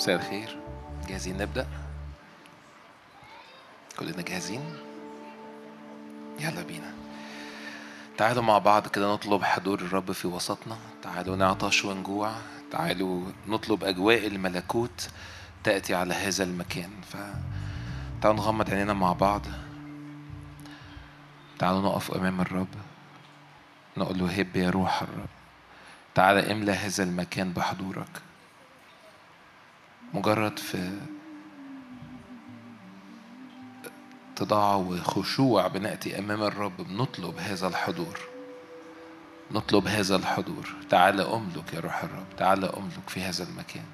مساء الخير. جاهزين نبدأ؟ كلنا جاهزين؟ يلا بينا. تعالوا مع بعض كده نطلب حضور الرب في وسطنا. تعالوا نعطش ونجوع. تعالوا نطلب أجواء الملكوت تأتي على هذا المكان. فتعالوا نغمض عينينا مع بعض. تعالوا نقف أمام الرب. نقول له هب يا روح الرب. تعالى املى هذا المكان بحضورك. مجرد في اتضاع وخشوع بنأتي أمام الرب بنطلب هذا الحضور. نطلب هذا الحضور. تعال أملك يا روح الرب تعال أملك في هذا المكان.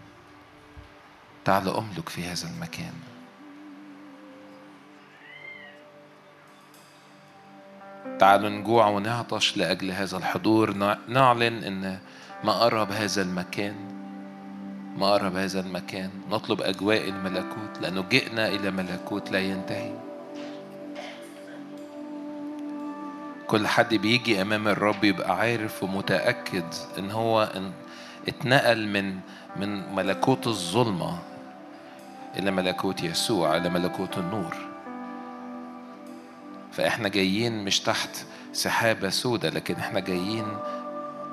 تعال أملك في هذا المكان. تعالوا نجوع ونعطش لأجل هذا الحضور. نعلن إن ما قرب هذا المكان ما قرب هذا المكان نطلب أجواء الملكوت لأنه جئنا إلى ملكوت لا ينتهي. كل حد بيجي أمام الرب يبقى عارف ومتأكد إن هو اتنقل من من ملكوت الظلمة إلى ملكوت يسوع إلى ملكوت النور. فإحنا جايين مش تحت سحابة سودة لكن إحنا جايين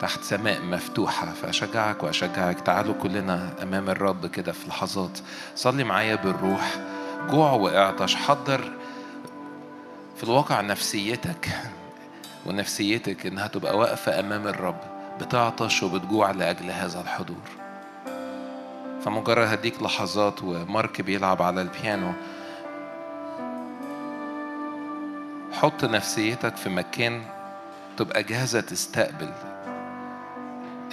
تحت سماء مفتوحة. فأشجعك وأشجعك. تعالوا كلنا أمام الرب كده في لحظات. صلي معايا بالروح. جوع واعطش. حضر في الواقع نفسيتك ونفسيتك إنها تبقى واقفة أمام الرب. بتعطش وبتجوع لأجل هذا الحضور. فمجرد هديك لحظات ومارك بيلعب على البيانو. حط نفسيتك في مكان تبقى جاهزة تستقبل.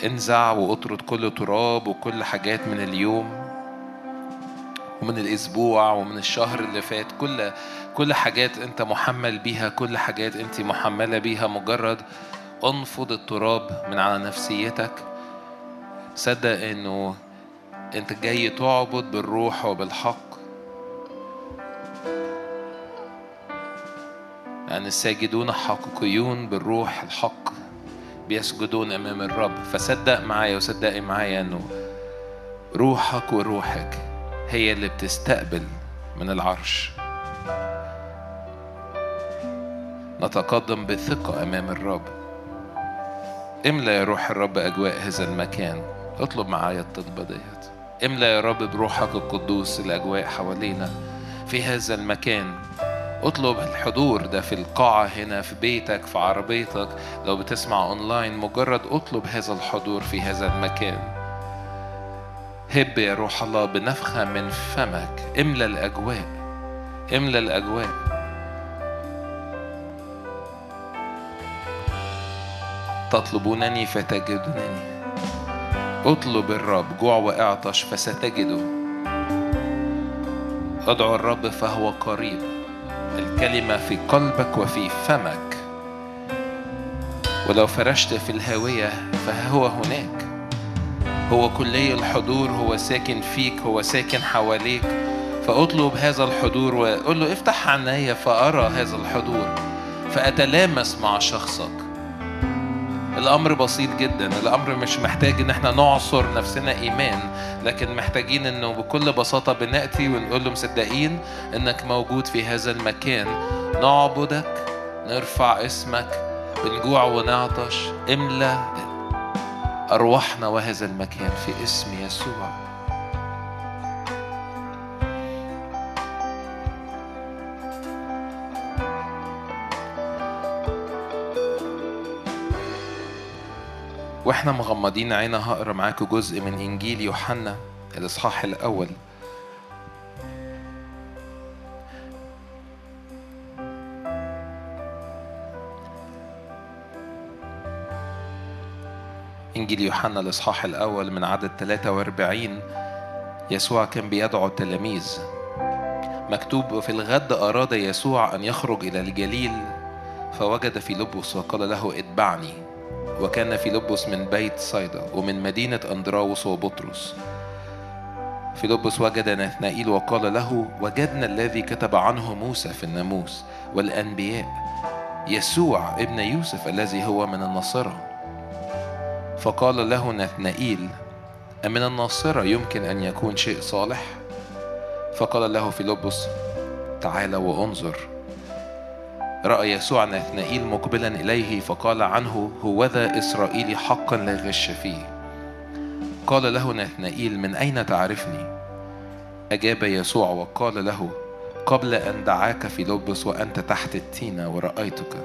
انزع واطرد كل تراب وكل حاجات من اليوم ومن الأسبوع ومن الشهر اللي فات. كل كل حاجات انت محمل بيها كل حاجات انت محملة بيها مجرد انفض التراب من على نفسيتك. صدق انه انت جاي تعبد بالروح وبالحق. يعني الساجدون حقيقيون بالروح الحق. بيسجدون أمام الرب. فصدق معايا وصدقي معايا إنه روحك وروحك هي اللي بتستقبل من العرش. نتقدم بثقة أمام الرب. املى يا روح الرب أجواء هذا المكان. اطلب معايا الطلبة ديت. املى يا رب بروحك القدوس الأجواء حوالينا في هذا المكان. اطلب الحضور ده في القاعة هنا في بيتك في عربيتك. لو بتسمع اونلاين مجرد اطلب هذا الحضور في هذا المكان. هب يا روح الله بنفخة من فمك. املى الأجواء. املى الأجواء. تطلبونني فتجدونني. اطلب الرب جوع واعطش فستجده. أدعو الرب فهو قريب. الكلمة في قلبك وفي فمك. ولو فرشت في الهاوية فهو هناك. هو كلي الحضور هو ساكن فيك هو ساكن حواليك. فأطلب هذا الحضور وقول له افتح عيني فأرى هذا الحضور. فأتلامس مع شخصك. الأمر بسيط جدا. الأمر مش محتاج إن إحنا نعصر نفسنا إيمان لكن محتاجين إنه بكل بساطة بنأتي ونقول له مصدقين إنك موجود في هذا المكان. نعبدك نرفع اسمك بنجوع ونعطش. املى أرواحنا وهذا المكان في اسم يسوع. وإحنا مغمضين عينا هقرأ معاكم جزء من إنجيل يوحنا الإصحاح الأول. إنجيل يوحنا الإصحاح الأول من عدد 43 يسوع كان بيدعو التلاميذ. مكتوب في الغد أراد يسوع أن يخرج إلى الجليل فوجد فيلبس وقال له اتبعني. وكان فيلبس من بيت صيدا ومن مدينة أندراوس وبطرس. فيلبس وجد نثنائيل وقال له وجدنا الذي كتب عنه موسى في الناموس والأنبياء يسوع ابن يوسف الذي هو من النصارى فقال له نثنائيل أم من الناصرة يمكن أن يكون شيء صالح؟ فقال له فيلبس تعال وانظر. رأى يسوع نثنائيل مقبلا إليه فقال عنه هوذا إسرائيلي حقا لا غش فيه. قال له نثنائيل من أين تعرفني؟ أجاب يسوع وقال له قبل أن دعاك في لبس وأنت تحت التينة ورأيتك.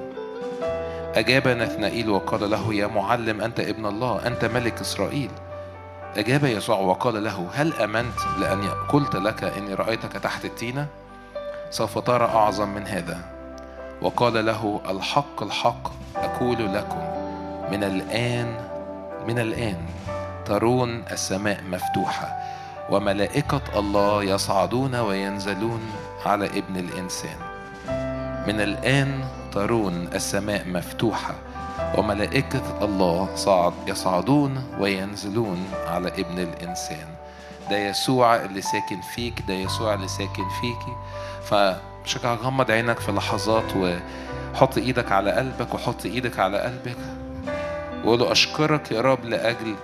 أجاب نثنائيل وقال له يا معلم أنت ابن الله أنت ملك إسرائيل. أجاب يسوع وقال له هل أمنت لأن قلت لك إني رأيتك تحت التينة؟ سوف ترى أعظم من هذا. وقال له الحق الحق أقول لكم من الآن من الآن ترون السماء مفتوحة وملائكة الله يصعدون وينزلون على ابن الإنسان. من الآن ترون السماء مفتوحة وملائكة الله صعد يصعدون وينزلون على ابن الإنسان. ده يسوع اللي ساكن فيك ده يسوع اللي ساكن فيكي فشجع غمض عينك في لحظات وحط إيدك على قلبك وحط إيدك على قلبك. وقول له أشكرك يا رب لأجل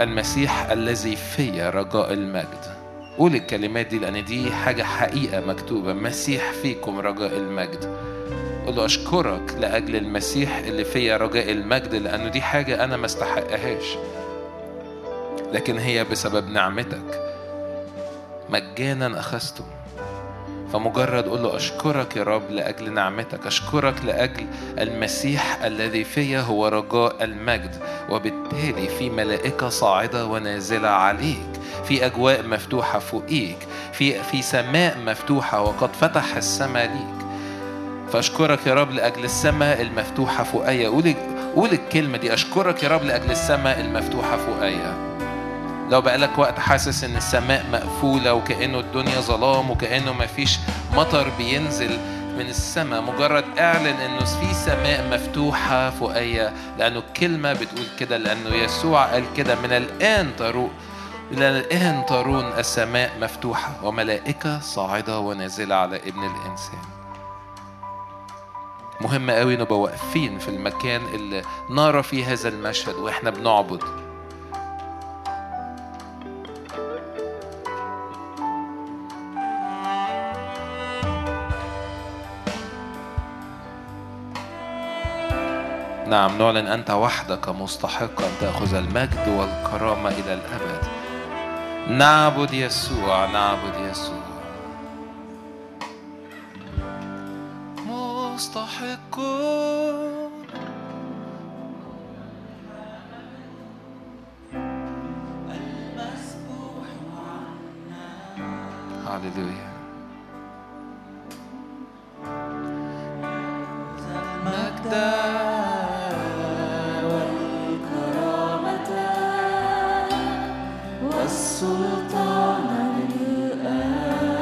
المسيح الذي في رجاء المجد. قول الكلمات دي لأن دي حاجة حقيقة مكتوبة. مسيح فيكم رجاء المجد. قول له أشكرك لأجل المسيح اللي فيا رجاء المجد لأنه دي حاجة أنا ما استحقهاش. لكن هي بسبب نعمتك. مجانا اخذته فمجرد قول له أشكرك يا رب لأجل نعمتك أشكرك لأجل المسيح الذي فيا هو رجاء المجد وبالتالي في ملائكة صاعدة ونازلة عليك في أجواء مفتوحة فوقيك في في سماء مفتوحة وقد فتح السماء ليك. فأشكرك يا رب لأجل السماء المفتوحة فوقيا. قول قول الكلمة دي أشكرك يا رب لأجل السماء المفتوحة فوقيا. لو بقالك وقت حاسس إن السماء مقفولة وكأنه الدنيا ظلام وكأنه مفيش مطر بينزل من السماء مجرد إعلن إنه في سماء مفتوحة فوقيا لأنه الكلمة بتقول كده لأنه يسوع قال كده من الآن ترون من الآن ترون السماء مفتوحة وملائكة صاعدة ونازلة على ابن الإنسان. مهم قوي نبقى واقفين في المكان اللي نرى فيه هذا المشهد وإحنا بنعبد. نعم نعلن أنت وحدك مستحق أن تأخذ المجد والكرامة إلى الأبد. نعبد يسوع نعبد يسوع. مستحق. هللويا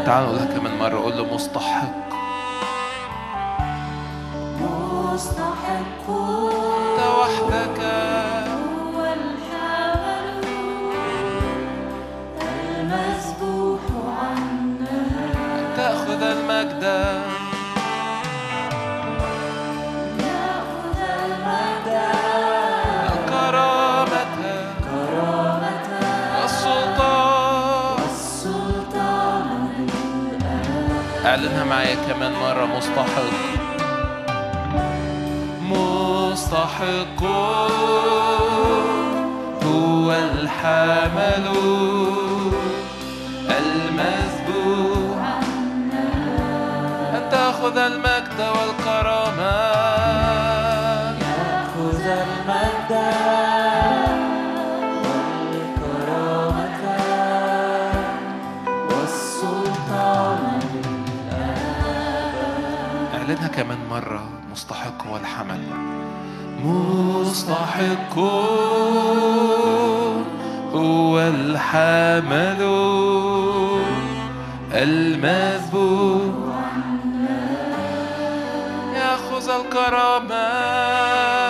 تعالوا نقولها كمان مرة قول له مستحق. مستحق. اعلنها معايا كمان مرة مستحق. مستحق هو الحمل. المذبوح أن تأخذ المجد والكرامة. يأخذ المجد. مرة مستحق هو الحمل مستحق هو الحمل المذبوح يأخذ الكرامة.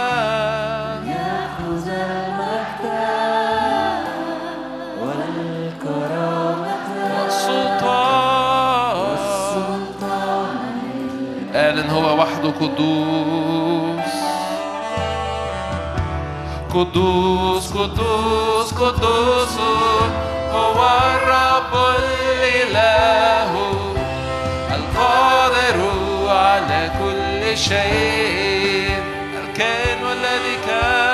قدوس قدوس قدوس قدوس هو الرب الإله القادر على كل شيء الكائن الذي كان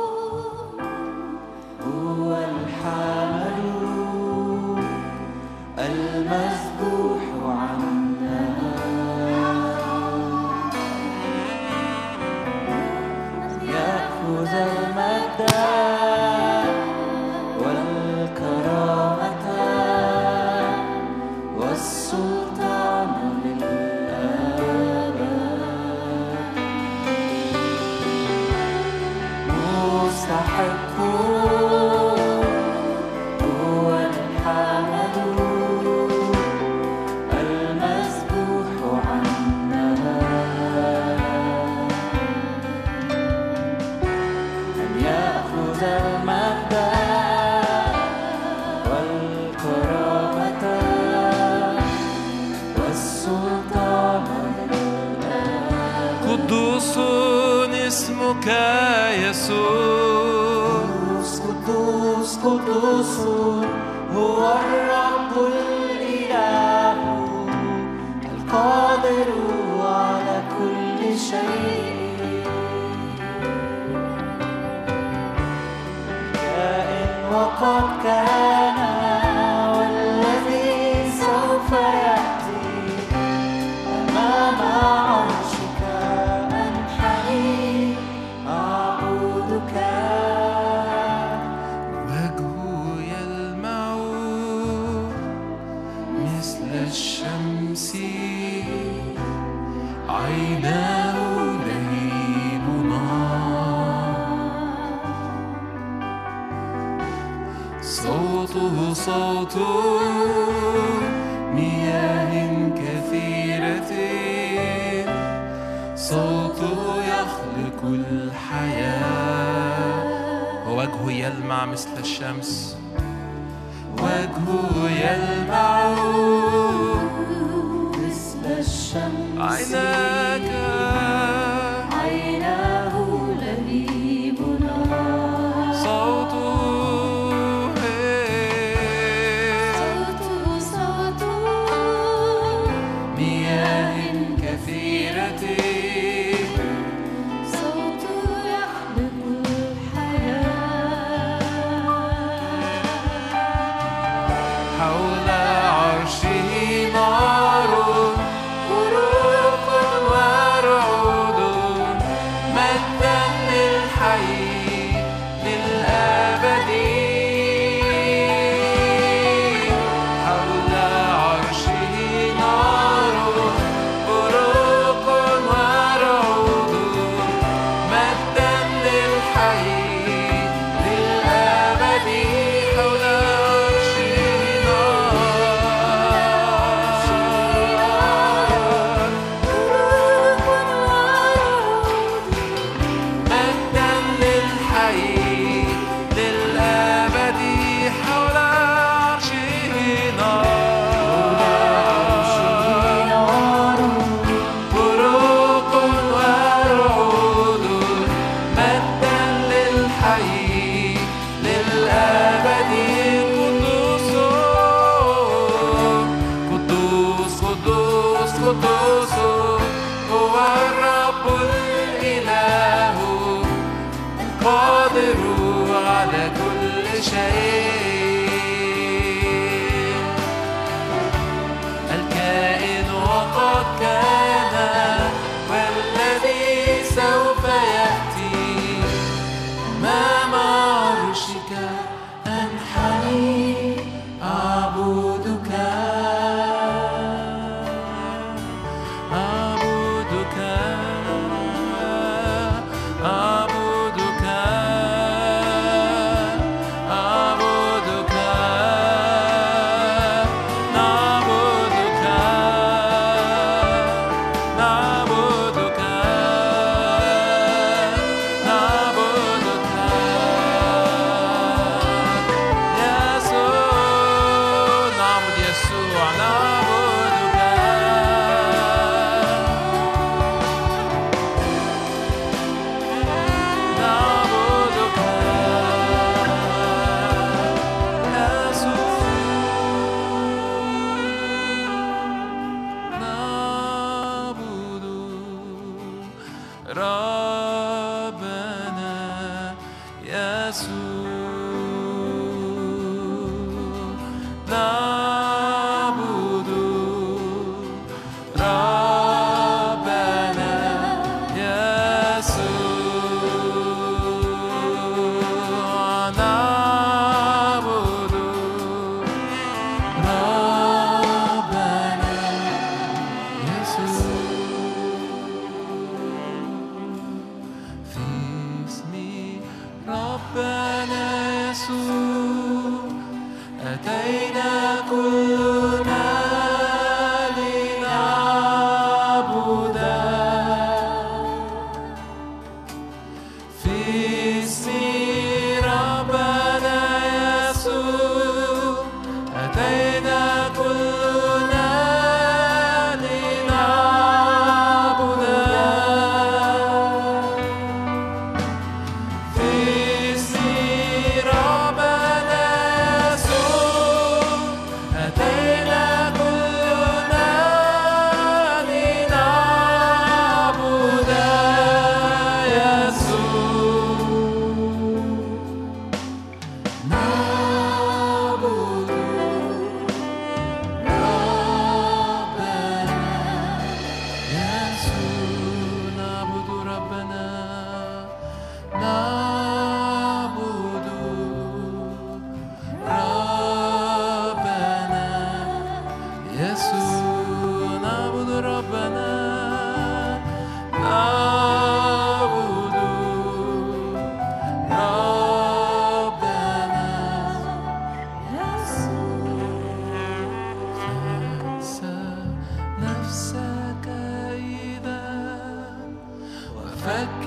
podcast. Hashem's يسوع أتينا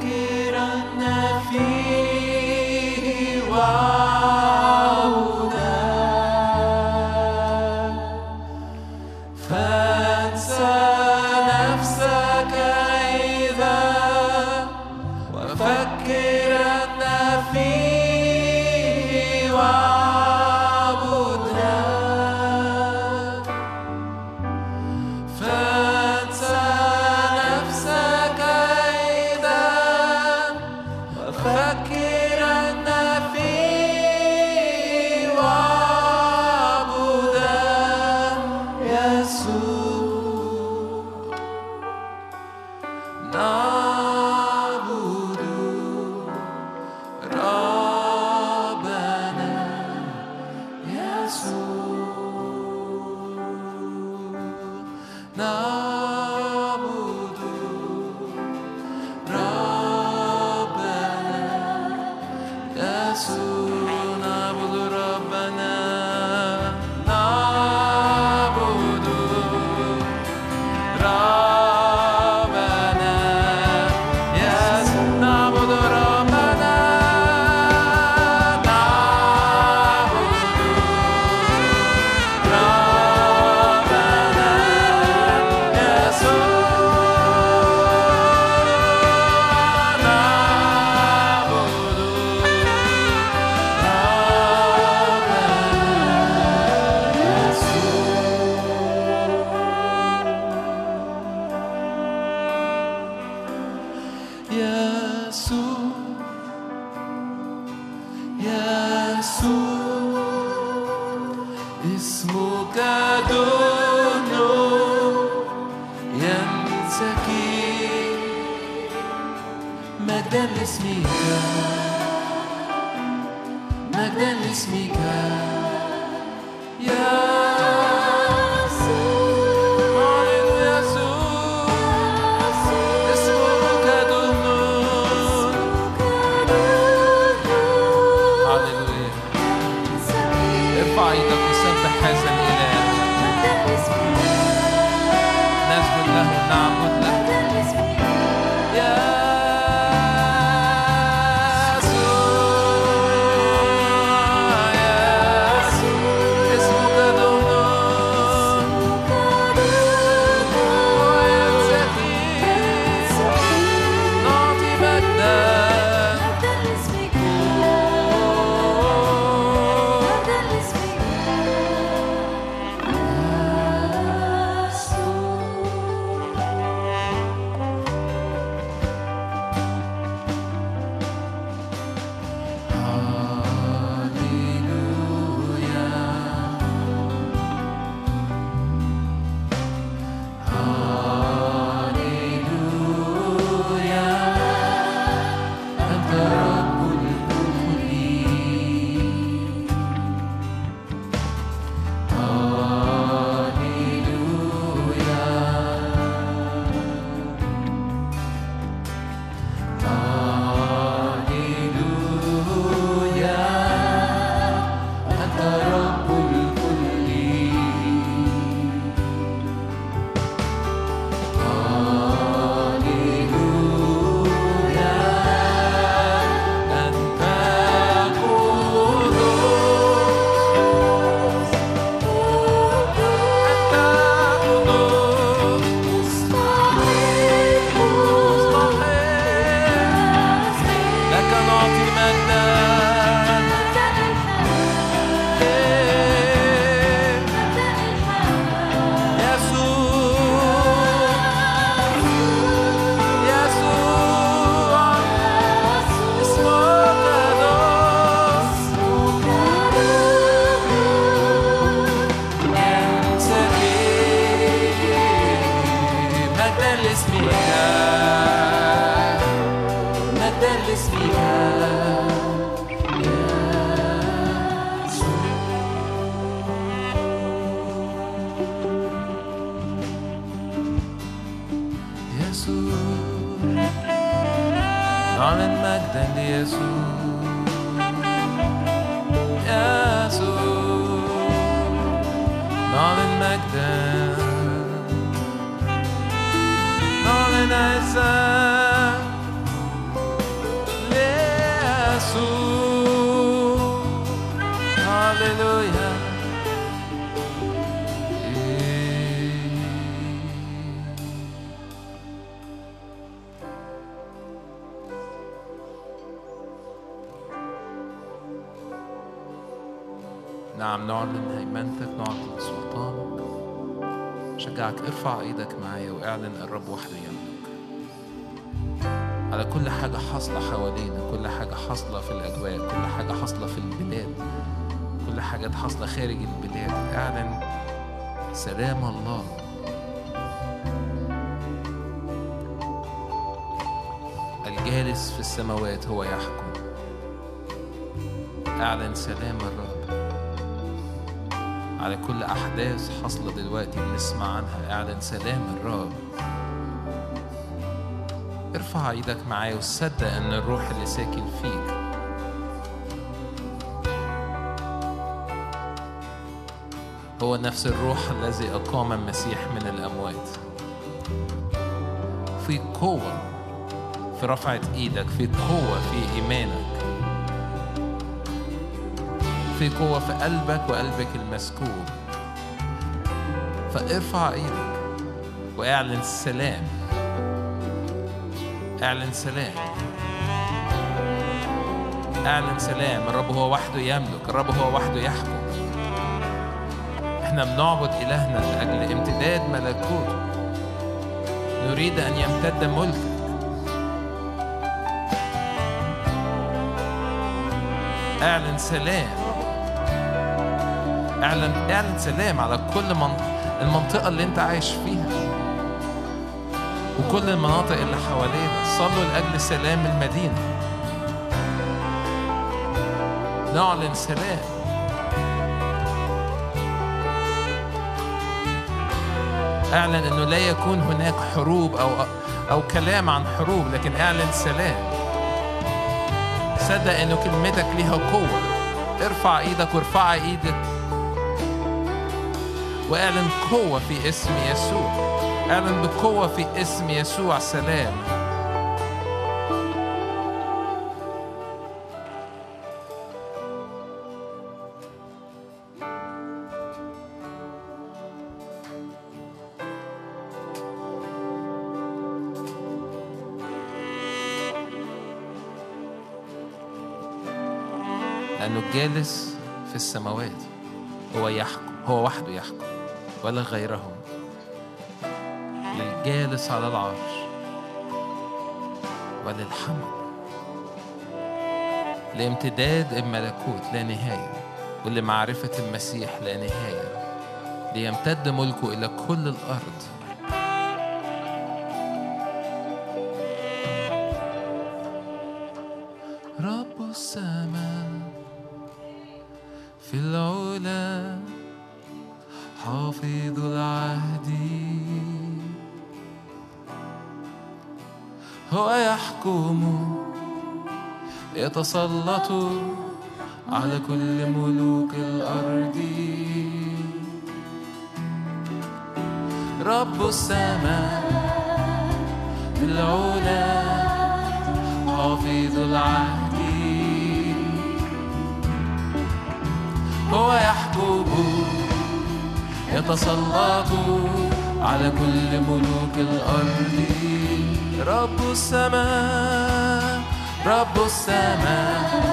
again. أعطي منا شجعك ارفع إيدك معايا واعلن الرب وحده يملك. على كل حاجة حاصلة حوالينا كل حاجة حاصلة في الأجواء كل حاجة حاصلة في البلاد كل حاجة حاصلة خارج البلاد. اعلن سلام الله. الجالس في السماوات هو يحكم. اعلن سلام الرب. على كل أحداث حاصلة دلوقتي بنسمع عنها. اعلن سلام الرب. ارفع إيدك معايا وصدق إن الروح اللي ساكن فيك هو نفس الروح الذي أقام المسيح من الأموات. في قوة في رفعة إيدك في قوة في إيمانك. في قوة في قلبك وقلبك المسكوب فارفع إيدك واعلن السلام اعلن سلام. اعلن سلام. الرب هو وحده يملك الرب هو وحده يحكم. إحنا بنعبد إلهنا لأجل امتداد ملكوته نريد أن يمتد ملكك. اعلن سلام. اعلن اعلن سلام على كل من المنطقة اللي انت عايش فيها. وكل المناطق اللي حوالينا. صلوا لأجل سلام المدينة. نعلن سلام. اعلن إنه لا يكون هناك حروب أو أو كلام عن حروب لكن اعلن سلام. صدق إنه كلمتك ليها قوة. ارفع إيدك وارفع إيدك. واعلن قوة في اسم يسوع اعلن بقوة في اسم يسوع سلام لأنه الجالس في السماوات هو يحكم هو وحده يحكم ولا غيره للجالس على العرش وللحمل لامتداد الملكوت لا نهاية ولمعرفة المسيح لا نهاية. ليمتد ملكه إلى كل الأرض يتسلط على كل ملوك الأرض. رب السماء العلا حافظ العهد. هو يحكم يتسلط على كل ملوك الأرض. رب السماء رب السماء.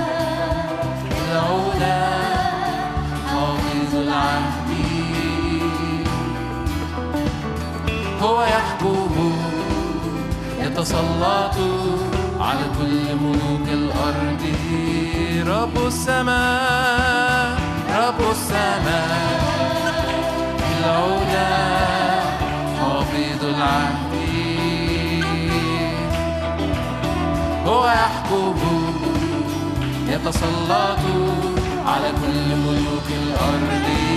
العلا حافظ العهد. هو يحكم يتسلط على كل ملوك الأرض. رب السماء رب السماء. العلا حافظ العهد. هو يحكم. يتسلط على كل ملوك الأرض.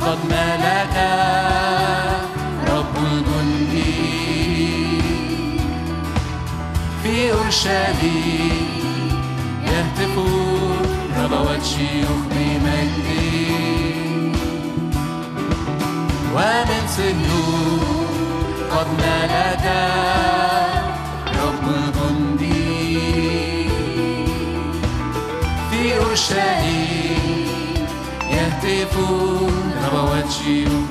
قد ملك رب الجند في أورشليم يهتفون ربوات شيوخ بمجدي ومن صهيون قد ملك رب الجند في أورشليم يهتفون ربوات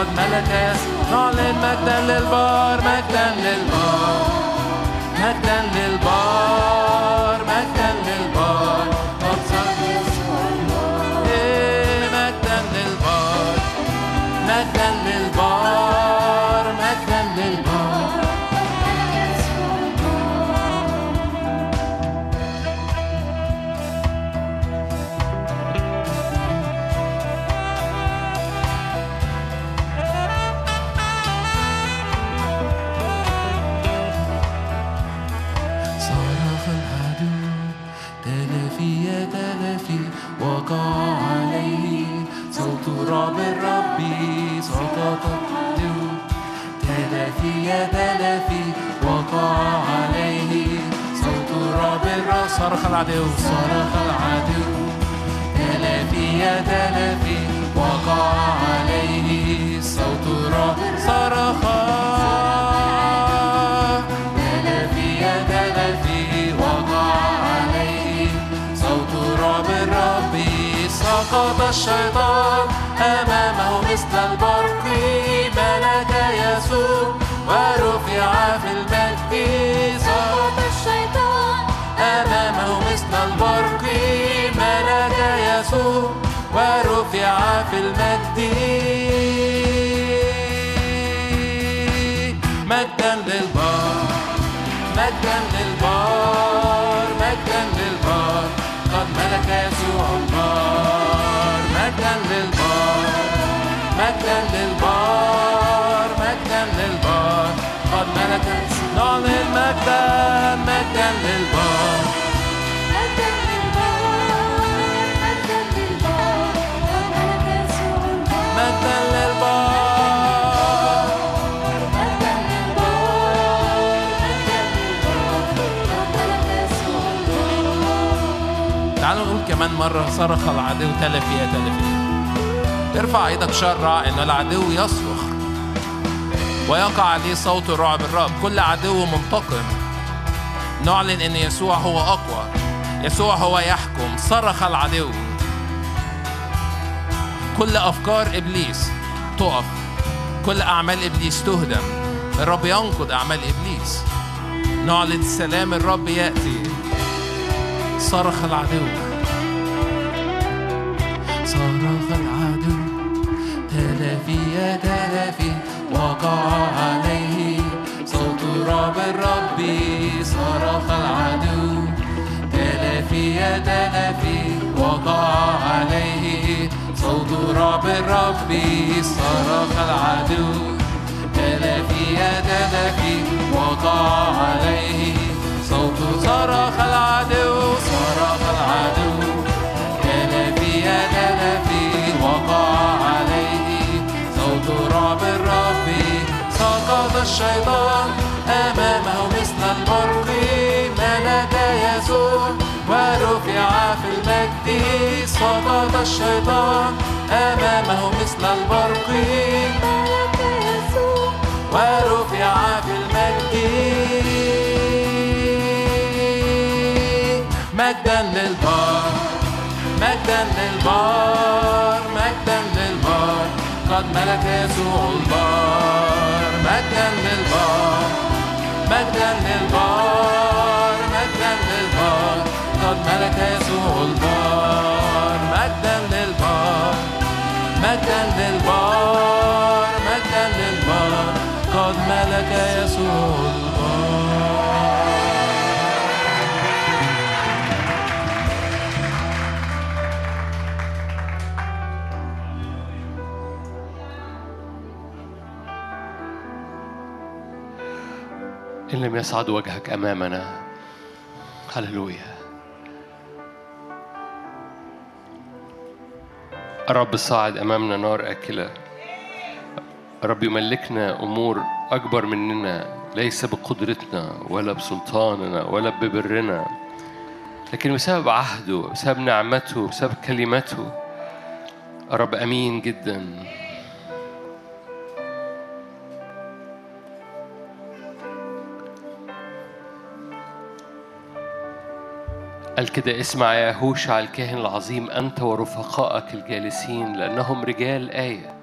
للبار قد ملك يسوع نعلن مجدا للبار مجدا للبار صرخ العدو صرخ العدو. تلافي يا تلافي وقع عليه صوت رعب صرخ. تلافي وقع عليه الشيطان أمامه مثل مرة صرخ العدو تلفي يا تلفي ارفع إيدك شرع ان العدو يصرخ. ويقع عليه صوت رعب الرب. كل عدو منتقم. نعلن إن يسوع هو أقوى. يسوع هو يحكم. صرخ العدو. كل أفكار إبليس تقف. كل أعمال إبليس تهدم. الرب ينقض أعمال إبليس. نعلن سلام الرب يأتي. صرخ العدو. صرخ العدو تلافي تلافي وقع عليه صوت رعب الرب صرخ العدو تلافي تلافي وقع عليه صوت رعب الرب صرخ العدو تلافي تلافي وقع عليه صوت صرخ العدو صرخ العدو الشيطان أمامه مثل البرق ملك يسوع ورفع في المجد سقط الشيطان أمامه مثل البرق ملك يسوع ورفع في المجد مجدا للبار مجدا للبار مجدا للبار قد ملك يسوع البار مجدا للبار للبار مجدا للبار قد ملك يسوع البار لم يسعد وجهك أمامنا. هللويا. الرب صاعد أمامنا نار آكلة. الرب يملكنا أمور أكبر مننا ليس بقدرتنا ولا بسلطاننا ولا ببرنا لكن بسبب عهده بسبب نعمته بسبب كلمته. الرب أمين جداً. قال كده اسمع يا هوشع الكاهن العظيم أنت ورفقائك الجالسين لأنهم رجال آية.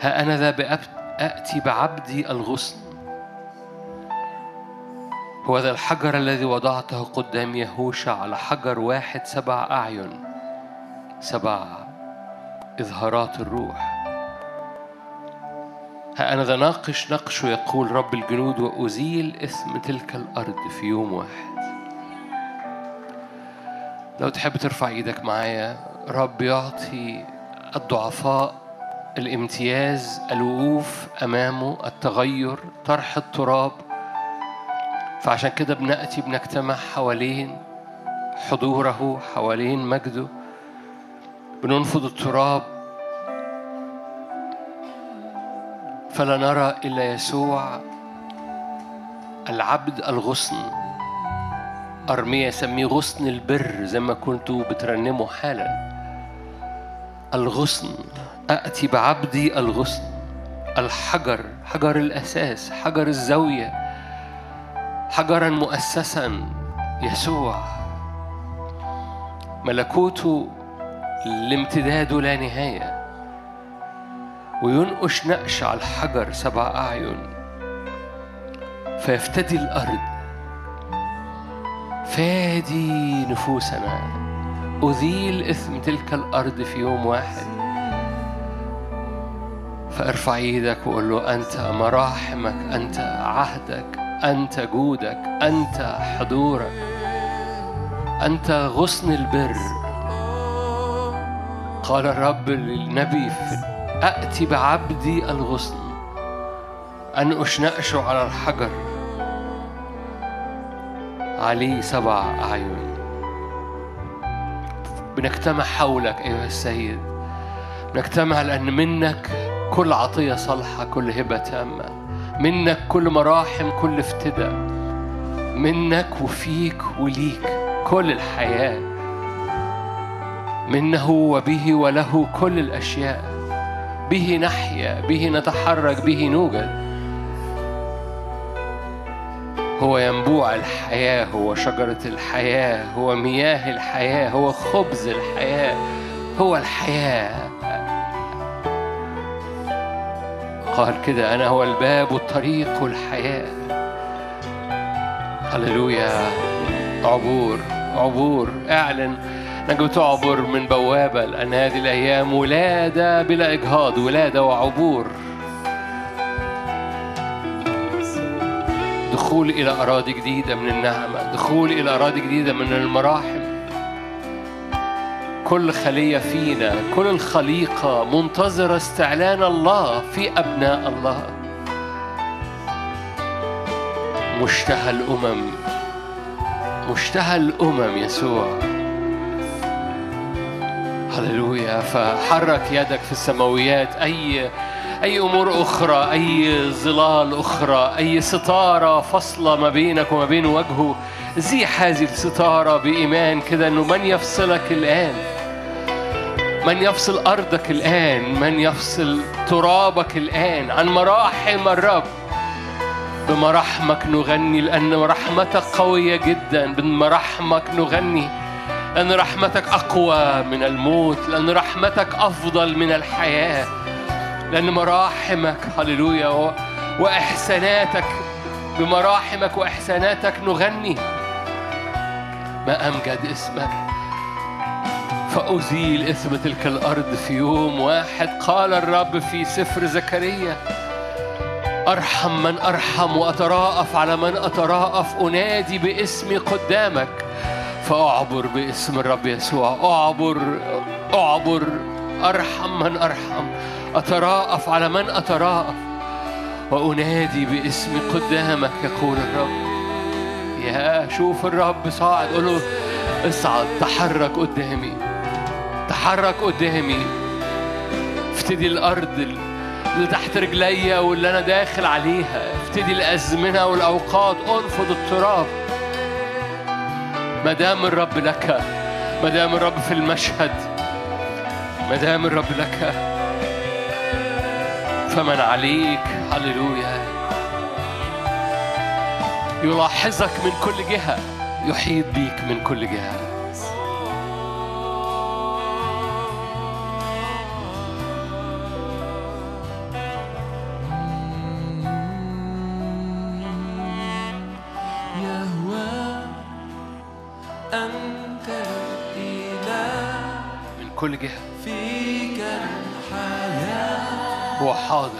ها أنا ذا آتي بعبدي الغصن. هو ذا الحجر الذي وضعته قدام يهوشع على حجر واحد سبع أعين سبع إظهارات الروح. ها أنا ذا ناقش نقشه يقول رب الجنود وأزيل إثم تلك الأرض في يوم واحد. لو تحب ترفع إيدك معايا رب يعطي الضعفاء الامتياز الوقوف أمامه التغير طرح التراب. فعشان كده بنأتي بنجتمع حوالين حضوره حوالين مجده. بننفض التراب. فلا نرى إلا يسوع العبد الغصن. أرميا يسميه غصن البر زي ما كنتوا بترنموا حالا. الغصن أأتي بعبدي الغصن. الحجر حجر الأساس حجر الزاوية. حجرا مؤسسا يسوع. ملكوته لامتداده لا نهاية. وينقش نقش على الحجر سبع أعين. فيفتدي الأرض فادي نفوسنا. أذيل إثم تلك الأرض في يوم واحد. فأرفع إيدك وقول له أنت مراحمك أنت عهدك أنت جودك أنت حضورك أنت غصن البر. قال الرب للنبي أأتي بعبدي الغصن أن أشنأشه على الحجر. عليه سبع أعين. بنجتمع حولك أيها السيد. نجتمع لأن منك كل عطية صالحة كل هبة تامة. منك كل مراحم كل افتداء. منك وفيك وليك كل الحياة. منه وبه وله كل الأشياء. به نحيا به نتحرك به نوجد. هو ينبوع الحياة هو شجرة الحياة هو مياه الحياة هو خبز الحياة هو الحياة. قال كده أنا هو الباب والطريق والحياة هللويا. عبور عبور. اعلن. انك بتعبر من بوابة لأن هذه الأيام. ولادة بلا إجهاض ولادة وعبور. دخول إلى أراضي جديدة من النعمة دخول إلى أراضي جديدة من المراحم كل خلية فينا كل الخليقة منتظرة استعلان الله في أبناء الله. مشتهى الأمم مشتهى الأمم يسوع. هللويا فحرك يدك في السماويات. أي أي أمور أخرى أي ظلال أخرى أي ستارة فاصلة ما بينك وما بين وجهه. زيح هذه الستارة بإيمان كده إنه من يفصلك الآن؟ من يفصل أرضك الآن؟ من يفصل ترابك الآن؟ عن مراحم الرب. بمراحمك نغني لأن رحمتك قوية جدا. بمراحمك نغني لأن رحمتك أقوى من الموت لأن رحمتك أفضل من الحياة. لأن مراحمك هللويا وإحساناتك بمراحمك وإحساناتك نغني. ما أمجد اسمك فأزيل إثم تلك الأرض في يوم واحد. قال الرب في سفر زكريا أرحم من أرحم وأتراءف على من أتراءف. أنادي باسمي قدامك فأعبر باسم الرب يسوع. أعبر أعبر أرحم من أرحم. أتراءف على من أتراءف؟ وأنادي باسمي قدامك يقول الرب. يا شوف الرب صاعد. قول له اصعد. تحرك قدامي. تحرك قدامي. افتدي الأرض اللي تحت رجليا واللي أنا داخل عليها. افتدي الأزمنة والأوقات. أنفض التراب. ما دام الرب لك ما دام الرب في المشهد ما دام الرب لك فمن عليك. هللويا. يلاحظك من كل جهة. يحيط بيك من كل جهة. من كل جهة. الحياة هو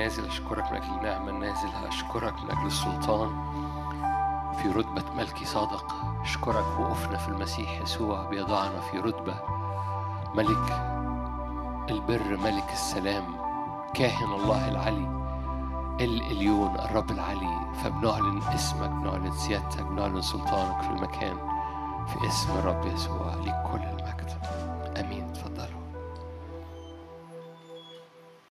النازل أشكرك من أجل النعمة النازلة أشكرك من أجل السلطان في رتبة ملكي صادق. أشكرك وقوفنا في المسيح يسوع بيضعنا في رتبة ملك البر ملك السلام كاهن الله العلي الإليون الرب العلي. فبنعلن اسمك بنعلن سيادتك بنعلن سلطانك في المكان في اسم الرب يسوع لك كل المجد